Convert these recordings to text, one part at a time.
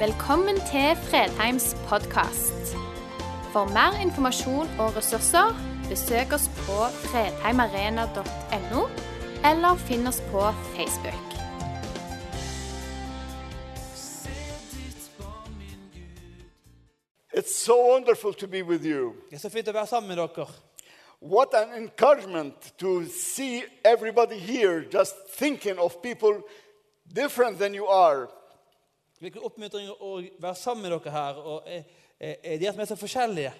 Velkommen til Fredheims podkast. For mer informasjon og ressurser, besøk oss på fredheimarena.no, eller finn oss på Facebook. It's so wonderful to be with you. Det er så fint å være sammen med dere. What an encouragement to see everybody here just thinking of people different than you are. Hvilken oppmuntring å være sammen med dere her. Og eh, eh, De er så forskjellige.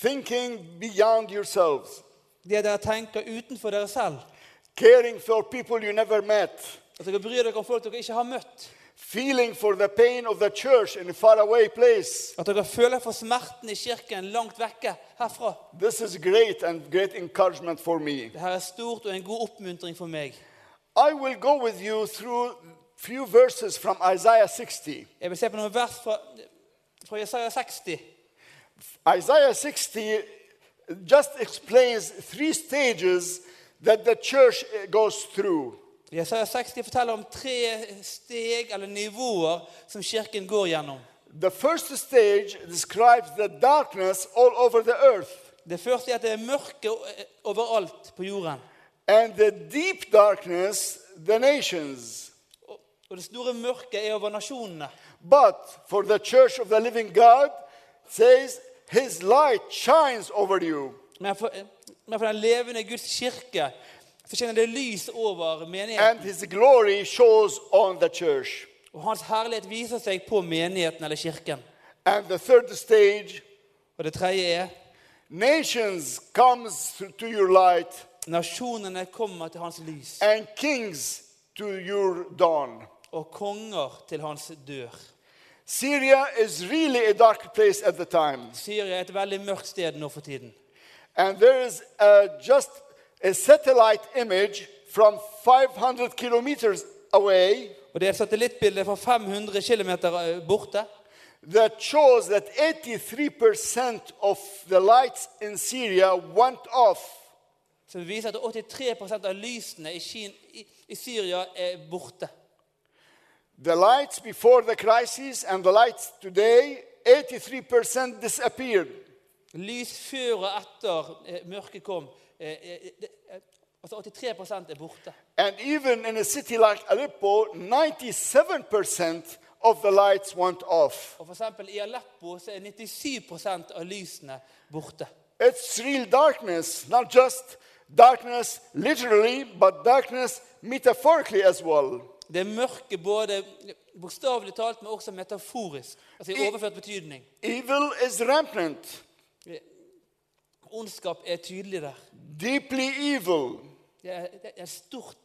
Thinking beyond yourselves. Det dere tenker utenfor dere selv. Caring for people you never met. At dere bryr dere om folk dere ikke har møtt. Feeling for the pain of the church in a faraway place. At dere føler for smerten i kirken langt vekke herfra. This is great and great encouragement for me. Dette er stort og en god oppmuntring for meg. I will go with you through few verses from Isaiah 60. Jeg vil se på noen vers fra, fra Jesaja 60. Isaiah 60 just explains three stages that the church goes through. Jesaja 60 forteller om tre steg eller nivåer som kirken går gjennom. The first stage describes the darkness all over the earth, Det første er at det er mørke overalt på jorden. and the deep darkness, the nations. Og det store mørket er over nasjonene. But for the church of the living God, says, His light shines over you. Men for, men for den levende Guds kirke så skinner det lys over And menigheten. His glory shows on the church. Og hans herlighet viser seg på menigheten eller kirken. And the third stage, Og det tredje er nations comes to your light, nasjonene kommer til hans lys. and kings to your dawn. Og konger til hans dør. Syria is really a dark place at the time. Syria er et veldig mørkt sted nå for tiden. And there is a, just a satellite image from 500 kilometers away Og det er et satellittbilde fra 500 km borte that shows that 83% of the lights in Syria went off. som viser at 83 av lysene i, Kin i, i Syria er borte. The lights before the crisis and the lights today, 83% disappeared. Lys før og etter eh, mørket kom. Eh, eh, eh, altså 83 er borte. And even in a city like Aleppo, 97% of the lights went off. Og for eksempel I Aleppo så er 97 av lysene borte. It's real darkness, not just darkness literally, but darkness metaphorically as well. Det er mørke både bokstavelig talt, men også metaforisk. Altså i overført betydning. Evil is rampant, Ondskap er tydelig der. deeply evil. Det er, det er stort,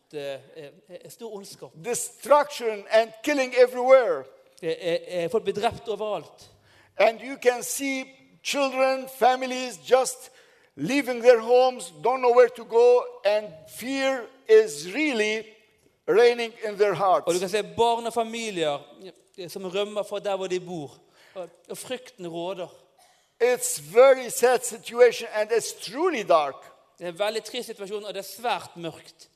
stor ondskap. destruction and killing everywhere. Det er, er, folk blir drept overalt. And you can see children, families just leaving their homes, don't know where to go, and fear is really reigning in their Og du kan se barn og familier som rømmer fra der hvor de bor. Og, og frykten råder. It's very sad situation and it's truly dark. Det er en veldig trist situasjon, og det er svært mørkt.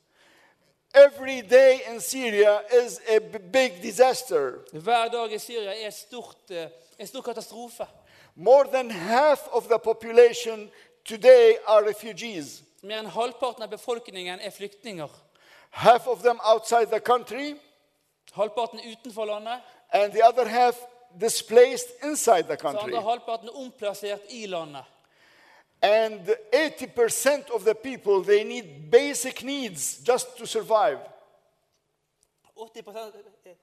Every day in Syria is a big disaster. Hver dag i Syria er stort, eh, en stor katastrofe. More than half of the population today are refugees. Mer enn halvparten av befolkningen er flyktninger. Half of them outside the country, Halvparten utenfor landet, and the other half displaced inside the så country. andre halvparten er omplassert i landet. And 80% of the people, they need basic needs just to survive. 80 eh,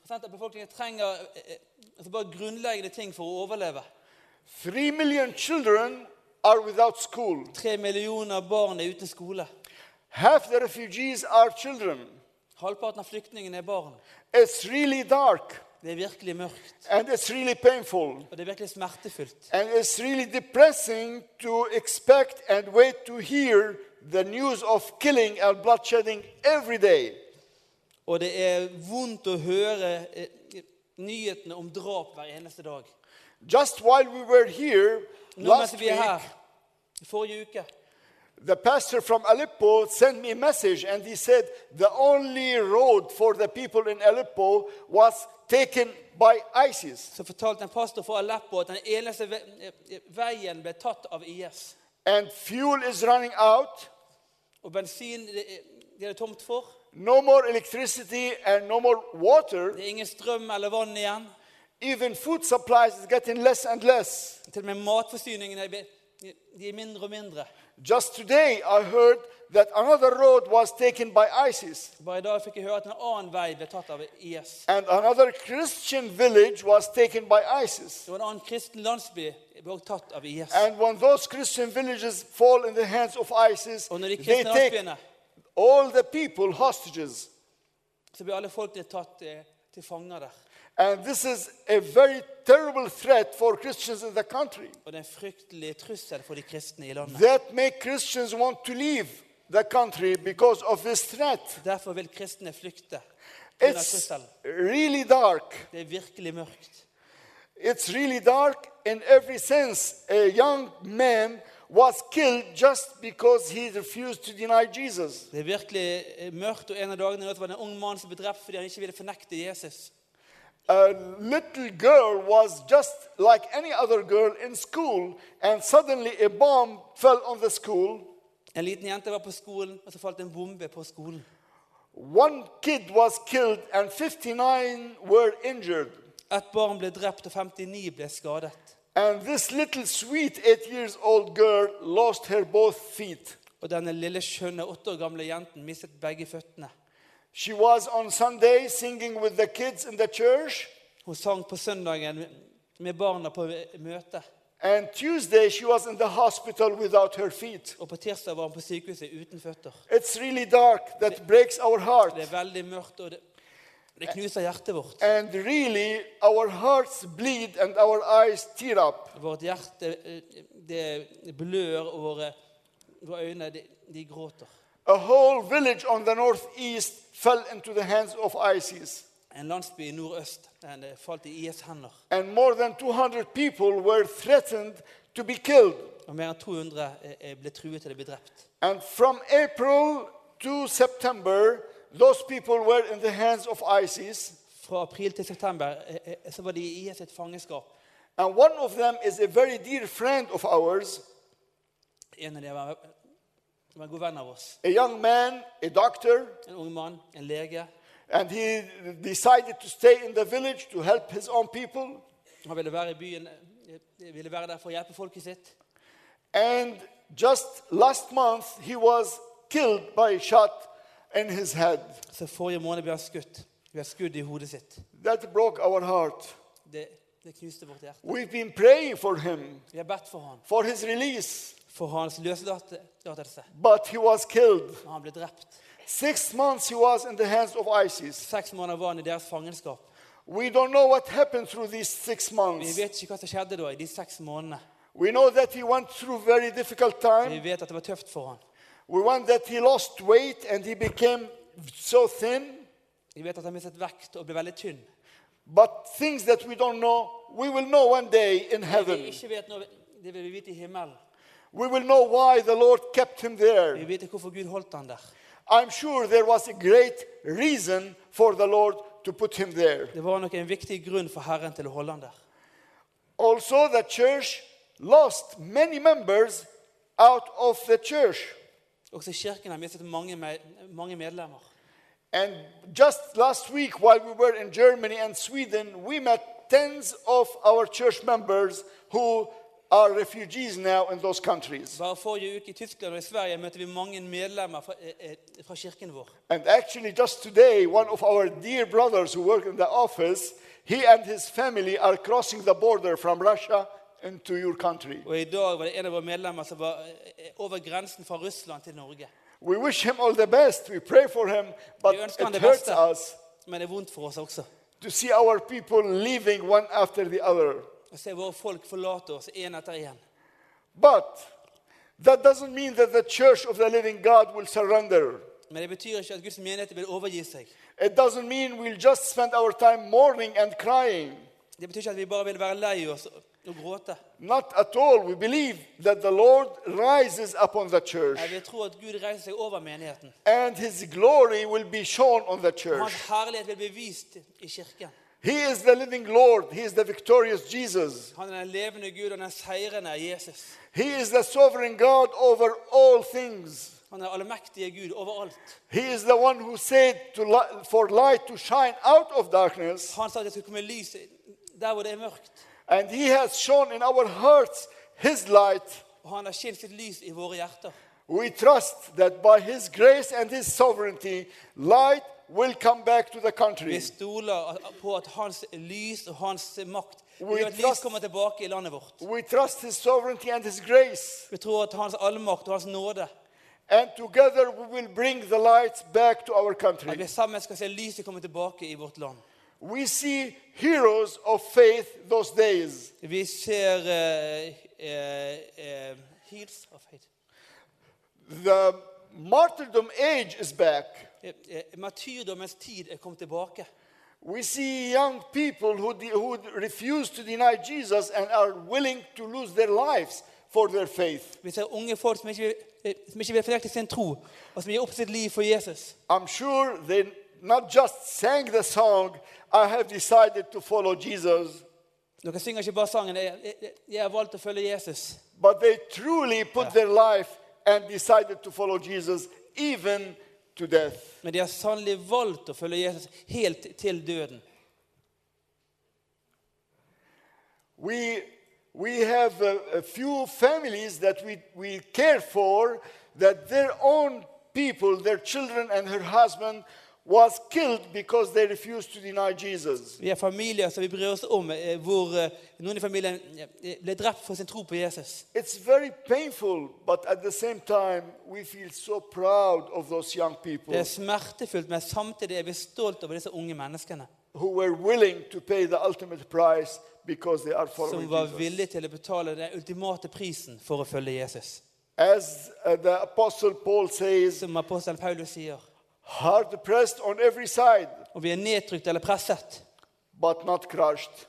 prosent av befolkningen trenger eh, altså bare grunnleggende ting for å overleve. Three million children are without school. Tre millioner barn er uten skole. Half the refugees are children. Halvparten av flyktningene er barn. It's really dark Det er virkelig mørkt, and it's really painful. og det er virkelig smertefullt. And it's really depressing to expect and wait to hear the news of killing and bloodshedding every day. Og det er vondt å høre eh, nyhetene om drap hver eneste dag. Just while we were here Nå last vi er week, her, forrige uke, the pastor from Aleppo sent me a message and he said the only road for the people in Aleppo was taken by ISIS. Så fortalte en pastor fra Aleppo at den eneste ve- eh, veien ble tatt av IS. And fuel is running out, Og bensin det er tomt for. no more electricity and no more water. Det er ingen strøm eller vann igjen. Even food supplies is getting less and less. Til og med de er mindre og mindre. Just today I heard that another road was taken by ISIS Bare i dag fikk jeg høre en annen vei ble tatt av IS. and another Christian village was taken by ISIS. Det en annen kristen landsby ble også av IS. And when those Christian villages fall in the hands of ISIS, Og når de they take all the people hostages. så blir alle folkene tatt til fanger der. And this is a very terrible threat for Christians in the country. Og det er en fryktelig trussel for de kristne i landet. That make Christians want to leave the country because of this threat. Derfor vil kristne flykte. Under It's trusselen. really dark. Det er virkelig mørkt. It's really dark in every sense. A young man was killed just because he refused to deny Jesus. Det er virkelig eh, mørkt, og en av dagene var det en ung mann som ble drept fordi han ikke ville fornekte Jesus. A little girl was just like any other girl in school, and suddenly a bomb fell on the school. En liten jente var på skolen, og så falt en bombe på skolen. One kid was killed, and 59 were injured. Et barn ble drept, og 59 ble skadet. And this little sweet eight years old girl lost her both feet. Og denne lille, skjønne, åtte år gamle jenten mistet begge føttene. She was on Sunday singing with the kids in the church, Hun sang på søndagen med barna på møte. and Tuesday she was in the hospital without her feet. Og på tirsdag var hun på sykehuset uten føtter. It's really dark. That breaks our heart. Det er veldig mørkt, og det, det knuser hjertet vårt. And really, our hearts bleed and our eyes tear up. Vårt hjerte eh, det blør, og våre, våre øyne de, de gråter. A whole village on the northeast fell into the hands of ISIS. En landsby i nordøst den eh, falt i IS' hender. And more than 200 people were threatened to be killed. Og mer enn 200 eh, eh, ble truet til å drept. And from April to September, those people were in the hands of ISIS. Fra april til september så var de i IS sitt fangenskap. And one of them is a very dear friend of ours, En av dem var, var en god venn av oss. a young man, a doctor, En ung mann, en lege. and he decided to stay in the village to help his own people. Han ville være i byen, eh, ville være der for å hjelpe folket sitt. And just last month, he was killed by a shot in his head. Så forrige måned ble han skutt. Et skudd i hodet sitt. That broke our heart. Det, det knuste vårt hjerte. We've been praying for him, Vi har bedt for for his release, for hans løslatelse. but he was killed. Han ble drept. Six months he was in the hands of ISIS. Seks måneder var han i deres fangenskap. We don't know what happened through these six Vi months. vet ikke hva som skjedde da i de seks månedene. We know that he went through very difficult Vi time. vet at det var tøft for han. We want that he lost weight and he became so thin. Vi vet at han mistet vekt og ble veldig tynn. But things that we don't know, we will know one day in Det vi heaven. ikke vet nå, det vil vi vite i himmelen. We will know why the Lord kept him Vi there. vet hvorfor Gud holdt han der. I'm sure there was a great reason for the Lord to put him there. Det var nok en viktig grunn for Herren til å holde han der. Also, the church lost many members out of the church. Også kirken har mistet mange, me- mange medlemmer. And just last week, while we were in Germany and Sweden, we met tens of our church members who are refugees now in those countries. Bare forrige uke i Tyskland og i Sverige møtte vi mange medlemmer fra, eh, eh, fra kirken vår. And actually, just today, one of our dear brothers who work in the office, he and his family are crossing the border from Russia into your country. Og i dag var det en av våre medlemmer som var eh, over grensen fra Russland til Norge. We wish him all the best. We pray for him, but Vi ønsker han it det hurts beste. us Men det er vondt for oss også. to see our people leaving one after the other. Å se våre folk forlate oss en etter en. But that doesn't mean that the church of the living God will surrender. Men det betyr ikke at Guds menighet vil overgi seg. It doesn't mean we'll just spend our time mourning and crying. Det betyr ikke at vi bare vil være lei oss og gråte. Not at all. We believe that the Lord rises upon the church Vi tror at Gud reiser seg over menigheten. and his glory will be shown on the church. Hans herlighet vil bli vist i kirken. He is the living Lord. He is the victorious Jesus. Han er den levende Gud og den seirende Jesus. He is the sovereign God over all things. Han er allmektige Gud overalt. He is the one who said to li- for light to shine out of darkness. Han sa at det skulle komme lys der hvor det er mørkt. And he has shown in our hearts his light. Og han har skjent sitt lys i våre hjerter. We trust that by his grace and his sovereignty, light will come back to the Vi country. stoler på at hans lys og hans makt We gjør at lys trust- kommer tilbake i landet vårt. We trust his sovereignty and his grace. Vi tror at hans allmakt og hans nåde And together we will bring the light back to our At country. vi sammen skal se lyset komme tilbake i vårt land. We see heroes of faith those days. Vi ser eh, eh, eh, heals of hate. The martyrdom age is back. Martyrdommens tid er kommet tilbake. We see young people who, de- who refuse to deny Jesus and are willing to lose their lives for their faith. Vi ser unge folk som ikke, som ikke vil fornekte sin tro, og som gir opp sitt liv for Jesus. I'm sure they not just sang the song, I have decided to follow Jesus, Dere synger ikke bare sangen jeg, jeg, 'Jeg har valgt å følge Jesus'. but they truly put their life and decided to follow Jesus even to death. Men de har sannelig valgt å følge Jesus helt til døden. We, we have a, a few families that we, we care for that their own people, their children and her husband, was killed because they refused to deny Jesus. Vi er familier som vi bryr oss om, eh, hvor eh, noen i familien eh, ble drept for sin tro på Jesus. It's very painful, but at the same time, we feel so proud of those young people Det er smertefullt, men samtidig er vi stolt over disse unge menneskene who were willing to pay the ultimate price because they are following som var Jesus. villige til å betale den ultimate prisen for å følge Jesus. As uh, the Apostle Paul says, Som apostelen Paulus sier. Hard pressed on every side, Og vi er nedtrykt eller presset, but not crushed.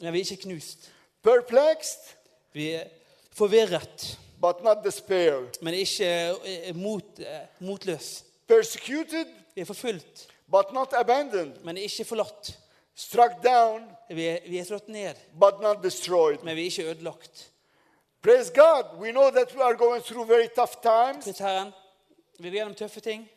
men vi er ikke knust. Perplexed, Vi er forvirret, but not despair. men ikke eh, mot, eh, motløs. Persecuted, Vi er forfulgt, but not abandoned. men ikke forlatt. Struck down, Vi er, vi er slått ned, but not destroyed. men vi er ikke ødelagt. Praise God. We know that we are going through very tough times. Herren, vi er gjennom tøffe ting.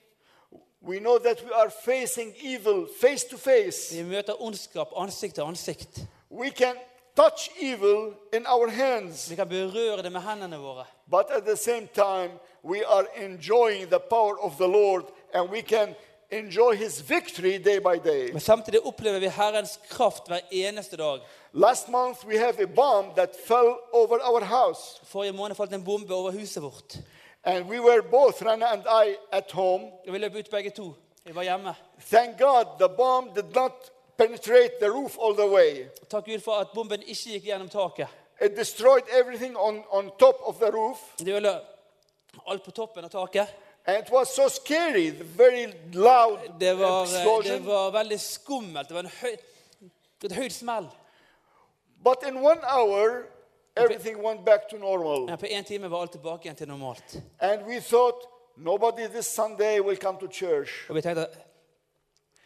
We know that we are facing evil face to face. Vi møter ondskap ansikt til ansikt. We can touch evil in our hands, Vi kan berøre det med hendene våre. but at the same time, we are enjoying the power of the Lord and we can enjoy His victory day by day. Men samtidig opplever vi Herrens kraft hver eneste dag. Last month, we have a bomb that fell over our house, Forrige måned falt en bombe over huset vårt. And we were both, Rana and I, at home. Og vi løp ut begge to. Vi var hjemme. Thank God the bomb did not penetrate the roof all the way. Takk Gud for at bomben ikke gikk gjennom taket. It destroyed everything on, on top of the roof. Det ødela alt på toppen av taket. And it was so scary, the very loud Det var, eh, explosion. det var veldig skummelt. Det var en høy, et høyt smell. But in one hour, everything went back to normal. På time var alt tilbake igjen til normalt. And we thought, nobody this Sunday will come to church. Og vi tenkte at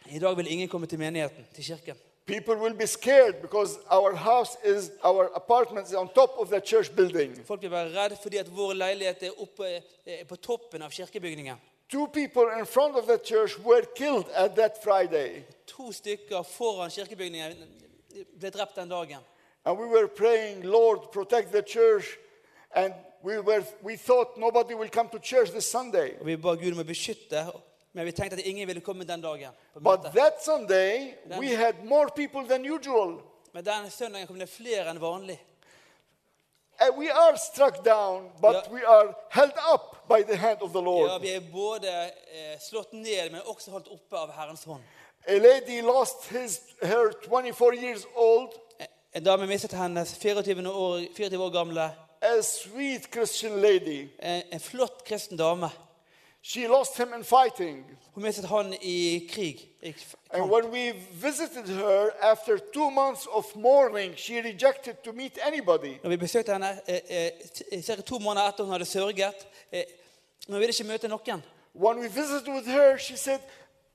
i dag vil ingen komme til menigheten, til kirken. People will be scared because our house is, our apartment is on top of the church building. Folk vil være redd fordi at vår leilighet er oppe eh, på toppen av kirkebygningen. Two people in front of the church were killed at that Friday. To stykker foran kirkebygningen ble drept den dagen. And we were praying, Lord, protect the church. And we, were, we thought nobody will come to church this Sunday. Og Vi ba Gud om å beskytte, men vi tenkte at ingen ville komme den dagen. på But møtet. that Sunday, we had more people than usual. Men den søndagen kom det flere enn vanlig. And we are struck down, but Yeah. we are held up by the hand of the Lord. Ja. Vi er både eh, slått ned, men også holdt oppe av Herrens hånd. A lady lost his, her 24 years old, En dame mistet hennes 24 år, 24 år gamle, a sweet Christian lady. en, en flott kristen dame. She lost him in fighting. Hun mistet han i krig. I And when we visited her after two months of mourning, she rejected to meet anybody. Når vi besøkte henne eh, eh, ca. to måneder etter hun hadde sørget, eh, hun ville ikke møte noen. When we visited with her, she said,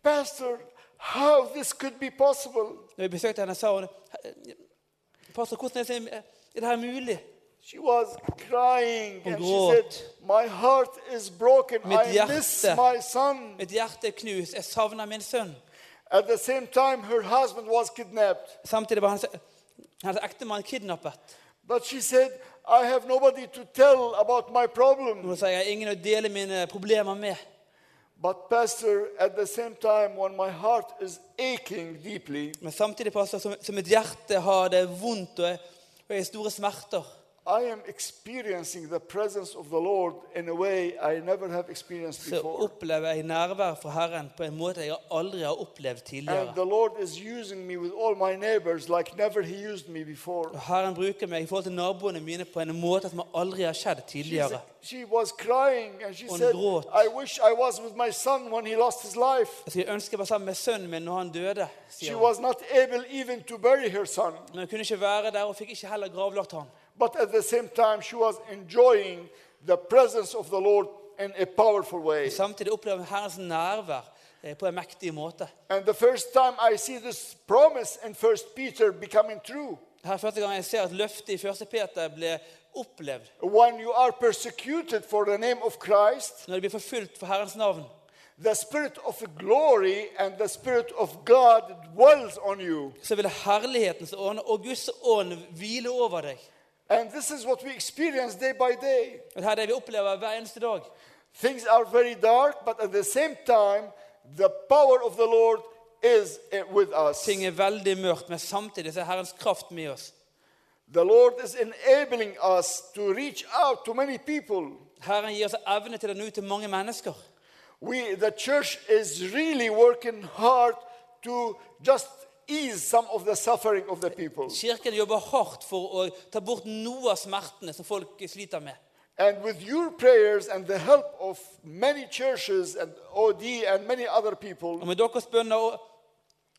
Pastor, how this could be possible? Når vi besøkte henne, sa hun Pastor, hvordan er det, her mulig? She was crying and she said. My heart is broken. Mitt I miss hjerte. my son. Mitt hjerte er knust. Jeg savner min sønn. At the same time, her husband was kidnapped. Samtidig var hans, hans ektemann kidnappet. But she said, I have nobody to tell about my problem. Hun ingen å dele mine problemer med. But, Pastor, at the same time, when my heart is aching deeply, Men samtidig, pastor, som, som mitt hjerte har det vondt og jeg, og jeg har store smerter, I am experiencing the presence of the Lord in a way I never have experienced så before. opplever jeg nærvær fra Herren på en måte jeg aldri har opplevd And tidligere. the Lord is using me with all my neighbors like never He used me before. Og Herren bruker meg i forhold til naboene mine på en måte som aldri har skjedd tidligere. she was crying and she said, gråt. I wish I was with my son when he lost his life. Jeg skulle ønske jeg var sammen med sønnen min når han døde. She sier hun. was not able even to bury her son. Men hun kunne ikke være der og fikk ikke heller gravlagt han. But at the same time, she was enjoying the presence of the Lord in a powerful way. Samtidig opplever hun Herrens nærvær eh, på en mektig måte. And the first time I see this promise in 1 Peter becoming true, Her første gang jeg ser at løftet i 1. Peter ble opplevd. when you are persecuted for the name of Christ, Når det blir forfulgt for Herrens navn, the Spirit of glory and the Spirit of God dwells on you. så vil herlighetens ånd og Guds ånd hvile over deg. And this is what we experience day by day. Og Det det vi opplever hver eneste dag. Things are very dark, but at the same time, the power of the Lord is eh, with us. Ting er veldig mørkt, men samtidig så er Herrens kraft med oss. The Lord is enabling us to reach out to many people. Herren gir oss evne til å nå ut til mange mennesker. We, the church is really working hard to just ease some of the suffering of the people. Kirken jobber hardt for å ta bort noe av smertene som folk sliter med. And with your prayers and the help of many churches and OD and many other people, Og med deres bønner og,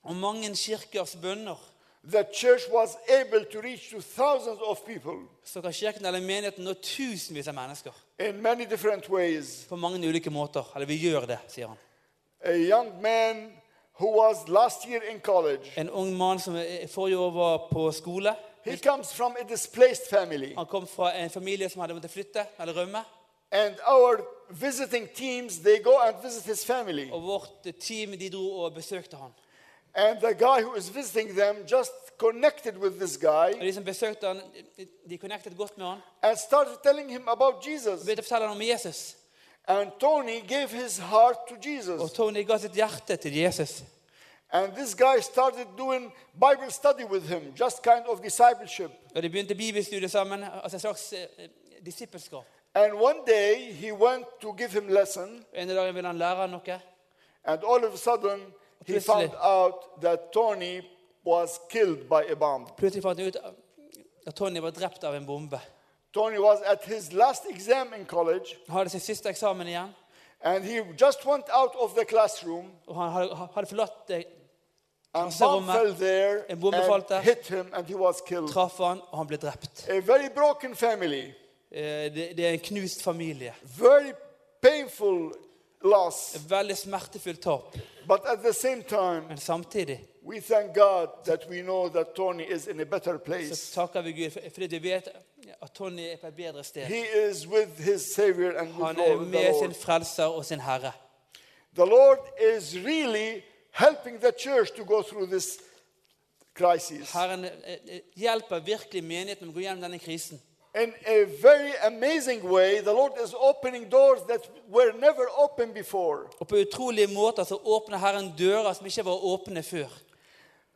og mange kirkers bønner the church was able to reach to thousands of people så kan kirken eller menigheten nå tusenvis av mennesker in many different ways. på mange ulike måter. Eller vi gjør det, sier han. A young man who was last year in college, En ung mann som forrige år var på skole. he comes from a displaced family. Han kom fra en familie som hadde måttet flytte eller rømme. And our visiting teams, they go and visit his family. Og vårt team de dro og besøkte han. And the guy who is visiting them just connected with this Og guy de som besøkte han, de connectet godt med han. and started telling him about Og Jesus. begynte å fortelle om Jesus. And Tony gave his heart to Og Jesus. Tony ga sitt hjerte til Jesus. And this guy started doing Bible study with him, just kind of discipleship. Og de begynte bibelstudiet sammen, altså et slags eh, disippelskap. And one day he went to give him lesson, En dag ville han lære han noe. and all of a sudden he found out that Tony was killed by a bomb. Plutselig fant han ut at Tony var drept av en bombe. Tony was at his last exam in college, hadde sin siste eksamen igjen, and he just went out of the classroom, og han hadde, hadde forlatt det, and bomb fell there En bombe falt der. and hit him, and he was killed. traff han, og han ble drept. A very broken family, Eh, Det, det er en knust familie. very painful loss, Et veldig smertefullt tap. but at the same time, Men samtidig we thank God that we know that Tony is in a better så place. takker vi Gud for- fordi vi vet at Tony er på et bedre sted. He is with his Savior and with Han er Lord, the med sin Lord. frelser og sin herre. The Lord is really helping the church to go through this crisis. Herren eh, eh, hjelper virkelig menigheten med å gå gjennom denne krisen. In a very amazing way, the Lord is opening doors that were never open before. Og på utrolige måter så åpner Herren dører som ikke var åpne før.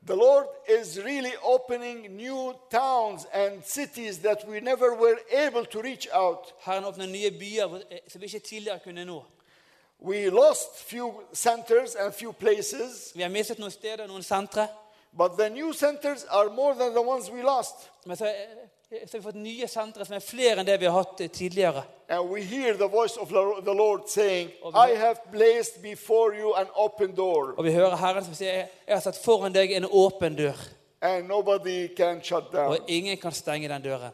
The Lord is really opening new towns and cities that we never were able to reach out. Herren åpner nye byer som vi ikke tidligere kunne nå. We lost few centers and few places, Vi har mistet noen steder, noen sentre. but the new centers are more than the ones we lost. Men så eh, så har vi fått nye sentre som er flere enn det vi har hatt tidligere. Saying, Og vi hører Herren som sier, 'Jeg har satt foran deg en åpen dør', og ingen kan stenge den døren.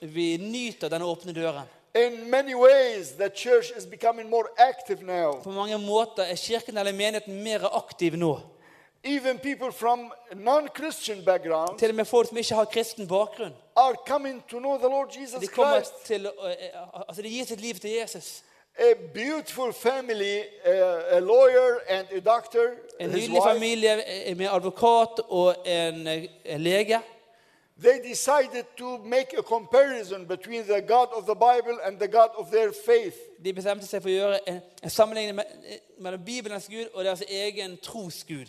Vi nyter denne åpne døren. In many ways, the church is becoming more active now. På mange måter er kirken eller menigheten mer aktiv nå. Even people from non-Christian backgrounds Til og med folk som ikke har kristen bakgrunn. are coming to know the Lord Jesus De, kommer Christ. til, å- eh, altså de gir sitt liv til Jesus. A beautiful family, uh, a lawyer and a doctor, En his nydelig wife, familie eh, med advokat og en eh, en lege. they decided to make a comparison between the God of the Bible and the God of their faith. De bestemte seg for å gjøre en, en sammenligning me- eh, mellom Bibelens Gud og deres egen trosgud.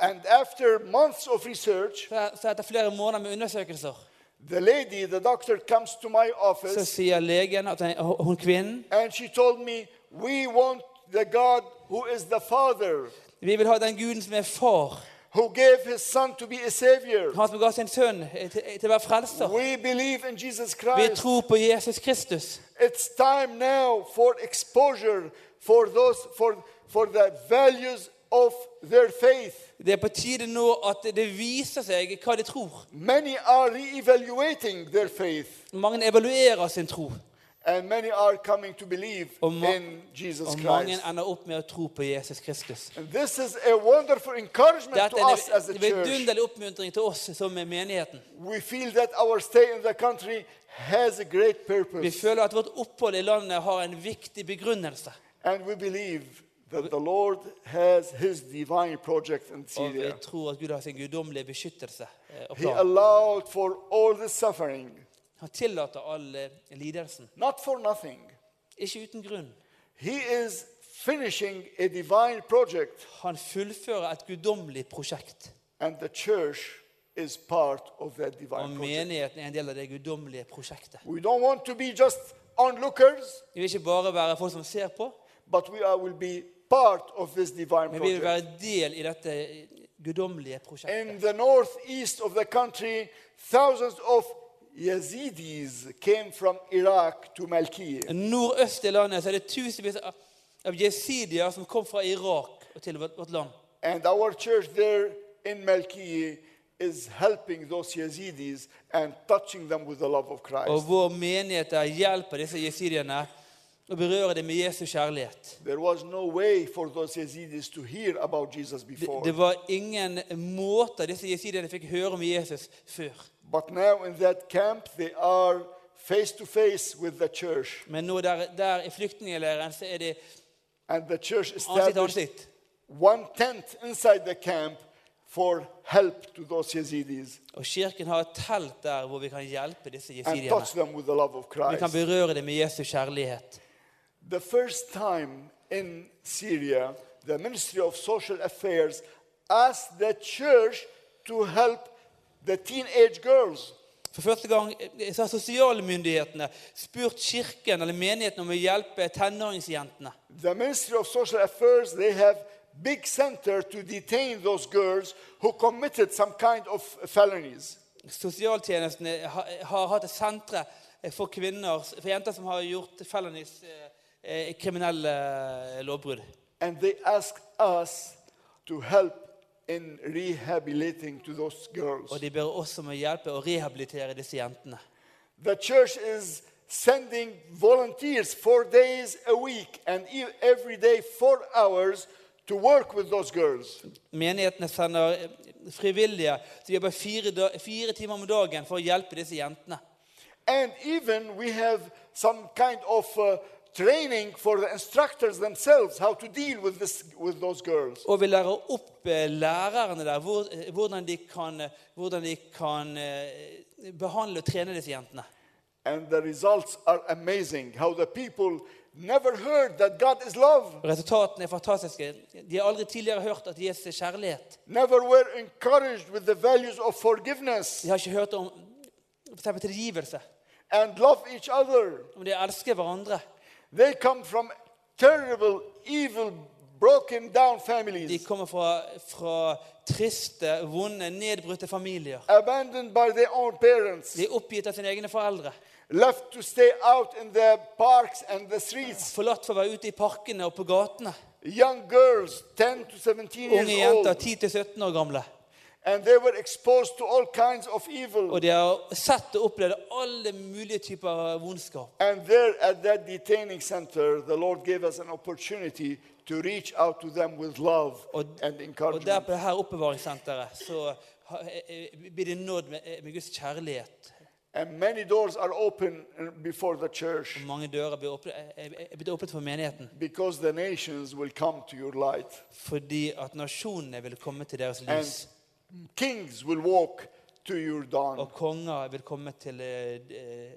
And after months of research, Så, så etter flere måneder med undersøkelser the lady, the doctor, comes to my så office sier legen, at han- hun kvinnen and she told me, We want the God who is the Father, Vi vil ha den guden som er far. who gave his Son to be a Savior. Han som ga sin sønn eh, til, til å være frelser. We believe in Jesus Vi Christ. tror på Jesus Kristus. It's time now for exposure for those for for the values of their faith. Det er på tide nå at det viser seg hva de tror. Many are re-evaluating their faith, Mange evaluerer sin tro, and many are coming to believe in Jesus og mange Christ. ender opp med å tro på Jesus Kristus. This is a wonderful encouragement Dette to us as a church. vidunderlig oppmuntring til oss som er menigheten. We feel that our stay in the country has a great Vi purpose, føler at vårt opphold i landet har en viktig begrunnelse. and we believe that the Lord has His divine project in Og Syria. tror at Gud har sin guddommelige beskyttelse eh, og He plan. allowed for all the suffering, Han tillater all eh, lidelsen. not for nothing. Ikke uten grunn. He is finishing a divine project, Han fullfører et guddommelig prosjekt. and the church is part of that Og divine project. menigheten er en del av det guddommelige prosjektet. We don't want to be just onlookers, Vi vil ikke bare være folk som ser på, but we are, will be men vi vil være del i dette guddommelige prosjektet. In the northeast of the country, thousands of Yazidis came from Iraq to. Nordøst i landet så er det tusenvis av- jesidier som kom fra Irak og til vårt land. And our church there in Malkiye is helping those Yazidis and touching them with the love of Og Christ. vår menighet der hjelper disse jesidiene og berøre dem med Jesu kjærlighet. No Det, det var ingen måter disse jesidiene fikk høre om Jesus før. Camp, face face. Men nå der, der i flyktningleiren så er det church ansikt til ansikt. one tent inside the camp for help to those Yazidis Og kirken har et telt der hvor vi kan hjelpe disse jesidiene. Vi kan berøre dem med Jesu kjærlighet. The first time in Syria, the Ministry of Social Affairs asked the church to help the teenage girls. For første gang eh, så har sosialmyndighetene spurt kirken eller menigheten om å hjelpe tenåringsjentene. The Ministry of Social Affairs, they have big center to detain those girls who committed some kind of felonies. Sosialtjenestene har, har hatt et sentre for kvinner, for jenter som har gjort felonies, eh, eh, kriminelle eh, lovbrudd. And they asked us to help in rehabilitating to those girls. Og de ber oss om å hjelpe å rehabilitere disse jentene. The church is sending volunteers four days a week and e- every day four hours to work with those girls. Menighetene sender eh, frivillige som jobber fire, fire timer om dagen for å hjelpe disse jentene. And even we have some kind of uh, training for the instructors themselves how to deal with, this, with those girls. Og vi lærer opp eh, lærerne der hvor, eh, hvordan de kan, eh, hvordan de kan eh, behandle og trene disse jentene. And the results are amazing. How the people never heard that God is love, Resultatene er fantastiske. De har aldri tidligere hørt at Jesus er kjærlighet. never were encouraged with the values of forgiveness De har ikke hørt om for tilgivelse, and love each other. om de elsker hverandre. They come from terrible, evil broken down De families, kommer fra, fra triste, vonde, nedbrutte familier. abandoned by their own parents, De er oppgitt av sine egne foreldre. left to stay out in the parks and the streets. Forlatt for å være ute i parkene og på gatene. Young girls, 10 to 17 Unge years jenter old, 10-17 år gamle. And. Og de har sett og opplevd alle mulige typer vondskap. And there at that detaining center, the Lord gave us an opportunity to reach out to them with love Og, and og der på det her oppbevaringssenteret så eh, eh, blir de nådd med, eh, med Guds kjærlighet. And many doors are open before the church Og mange dører blir åpnet, for menigheten. because the nations will come to your light. Fordi at nasjonene vil komme til deres And lys. Kings will walk to your dawn. Og konger vil komme til, eh, eh,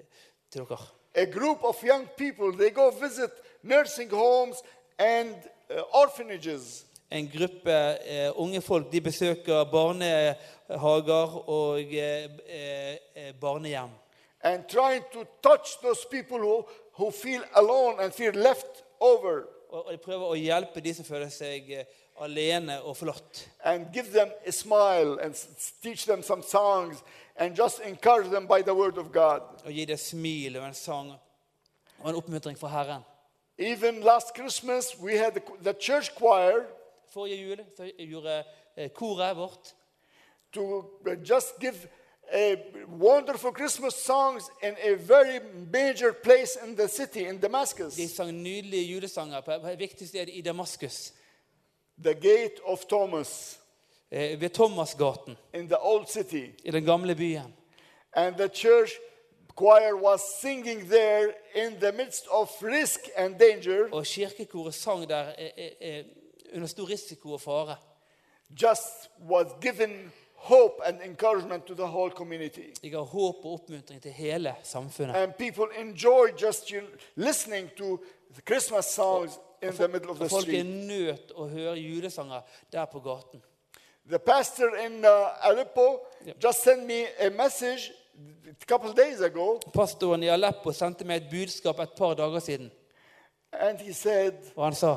til dere. A group of young people, they go visit nursing homes and uh, orphanages. En gruppe eh, unge folk de besøker barnehager og eh, eh, eh, barnehjem. and trying to touch those people who, who feel alone and feel left over Og, og de prøver å hjelpe de som føler seg eh, alene og flott. and give them a smile and teach them some songs and just encourage them by the word of God. Og gi dem smil og en sang og en oppmuntring fra Herren. Even last Christmas, we had the, the church choir Forrige jul så gjorde eh, koret vårt to uh, just give a wonderful Christmas songs in a very major place in the city, in Damascus, De sang nydelige julesanger på et viktig sted i Damaskus. The gate of Thomas eh, Ved Thomasgaten in the old city. i den gamle byen. And the church choir was singing there in the midst of risk and danger, Og kirkekoret sang der eh, eh, under stor risiko og fare. just was given hope and encouragement to the whole community. De ga håp og oppmuntring til hele samfunnet. And people enjoy just you listening to the Christmas songs Og folk er nødt nødt å høre julesanger der på gaten. The pastor in uh, Aleppo just sent me a message a couple of days ago, Pastoren i Aleppo sendte meg et budskap et par dager siden. and he said, Og han sa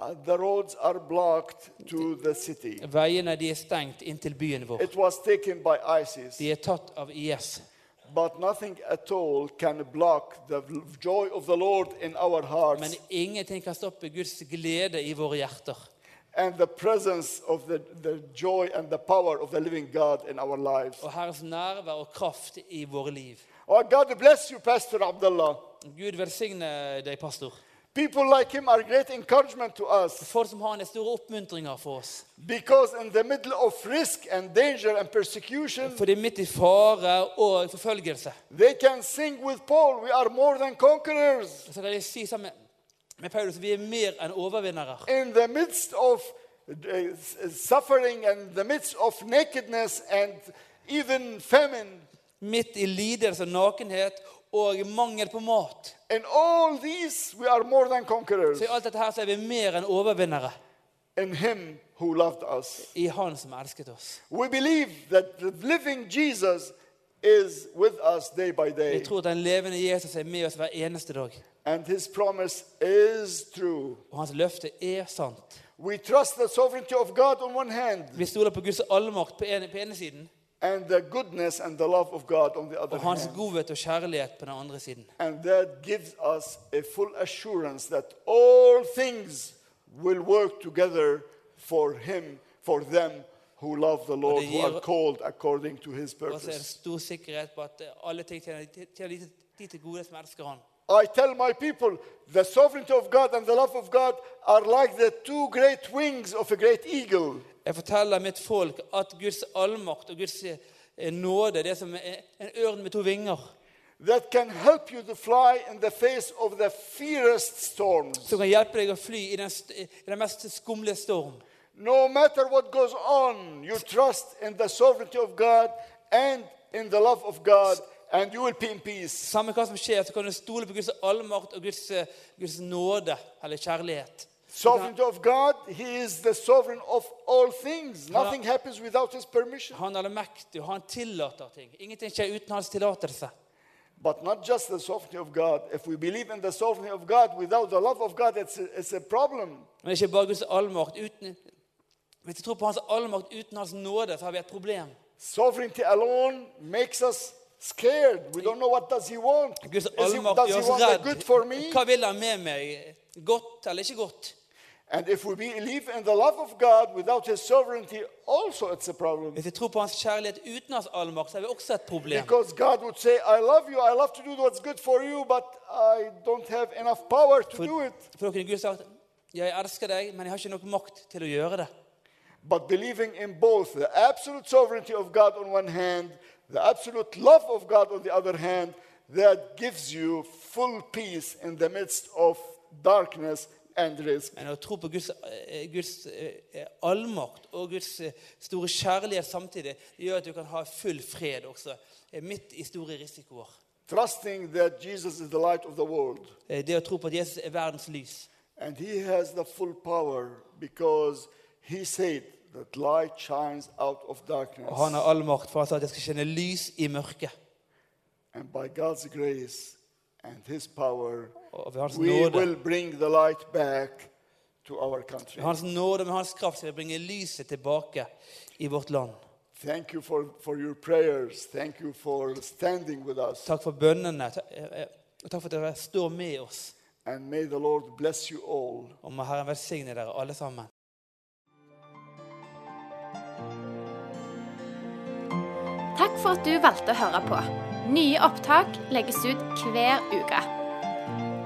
uh, The roads are blocked to the city. veiene de er stengt inn til byen vår. It was taken by ISIS. De er tatt av IS. But nothing at all can block the joy of the Lord in our Men hearts ingenting kan stoppe Guds glede i våre hjerter. and the presence of the, the joy and the power of the living God in our lives. Og Herrens nærvær og kraft i våre liv. Oh, God bless you, Pastor Abdullah. Gud velsigne deg, pastor. People like him are great encouragement to us Folk som har en store oppmuntringer for oss. because, in the middle of risk and danger and persecution, Fordi midt i fare og forfølgelse they can sing with Paul, We are more than conquerors. så kan de si sammen med Paulus vi er mer enn overvinnere. In the midst of uh, suffering and the midst of nakedness and even famine, Midt i lidelse og nakenhet og mangel på mat. in all these, we are more than conquerors Så i alt dette her så er vi mer enn overvinnere in Him who loved us. i Han som elsket oss. We believe that the living Jesus is with us day by Vi day, tror at den levende Jesus er med oss hver eneste dag. and His promise is true. Og hans løfte er sant. We trust the sovereignty of God on one hand Vi stoler på Guds allmakt på på ene siden and the goodness and the love of God on the other og hans hand. godhet og kjærlighet på den andre siden. And that gives us a full assurance that all things will work together for Him, for them who love the Lord, who are called according to His Og så er det purpose. stor sikkerhet på at alle ting tjener tjener de- de til gode som elsker Han. I tell my people the sovereignty of God and the love of God are like the two great wings of a great eagle. Jeg forteller mitt folk at Guds allmakt og Guds eh, nåde det er som en ørn med to vinger. Som kan hjelpe deg å fly i den, i den mest skumle storm. No matter what goes on, you trust in the sovereignty of God and in the love of God, and you will be in peace. Samme hva som skjer, så kan du stole på Guds allmakt og Guds, eh, Guds nåde eller kjærlighet. Sovereignty of God, He is the sovereign of all things. Nothing happens without His permission. Han er allmektig, og han tillater ting. Ingenting skjer uten hans tillatelse. But not just the sovereignty of God. If we believe in the sovereignty of God without the love of God, it's a, it's a problem. Men ikke bare Guds allmakt. Uten, hvis vi tror på Hans allmakt uten Hans nåde, så har vi et problem. Sovereignty alone makes us scared. We don't know what does he want. Guds allmakt does gjør he oss redd. good for me? Hva vil han med meg? Godt eller ikke godt? And if we believe in the love of God without his sovereignty, also it's a problem. Hvis vi tror på Hans kjærlighet uten Hans allmakt, så også et problem. Because God would say, I love you, I love to do what's good for you, but I don't have enough power to For, do it. for da kunne Gud sagt ja, jeg elsker deg, men jeg har ikke nok makt til å gjøre det. But believing in both the absolute sovereignty of God on one hand, the absolute love of God on the other hand, that gives you full peace in the midst of darkness and risk. Men å tro på Guds, eh, Guds eh, allmakt og Guds eh, store kjærlighet samtidig det gjør at du kan ha full fred også, midt i store risikoer. Trusting that Jesus is the light of the world. Det å tro på at Jesus er verdens lys. And he has the full power because he said that light shines out of darkness. Og han har all makt, for han sa at jeg skal skinne lys i mørket. And by God's grace and his power, Og ved hans we nåde, will bring the light back to our country. ved hans nåde og med hans kraft skal vi bringe lyset tilbake i vårt land. Thank you for, for your prayers. Thank you for standing with us. Takk for bønnene. Ta- eh, eh, Og takk for at dere står med oss. And may the Lord bless you all. Og må Herren velsigne dere alle sammen. Takk for at du valgte å høre på. Nye opptak legges ut hver uke.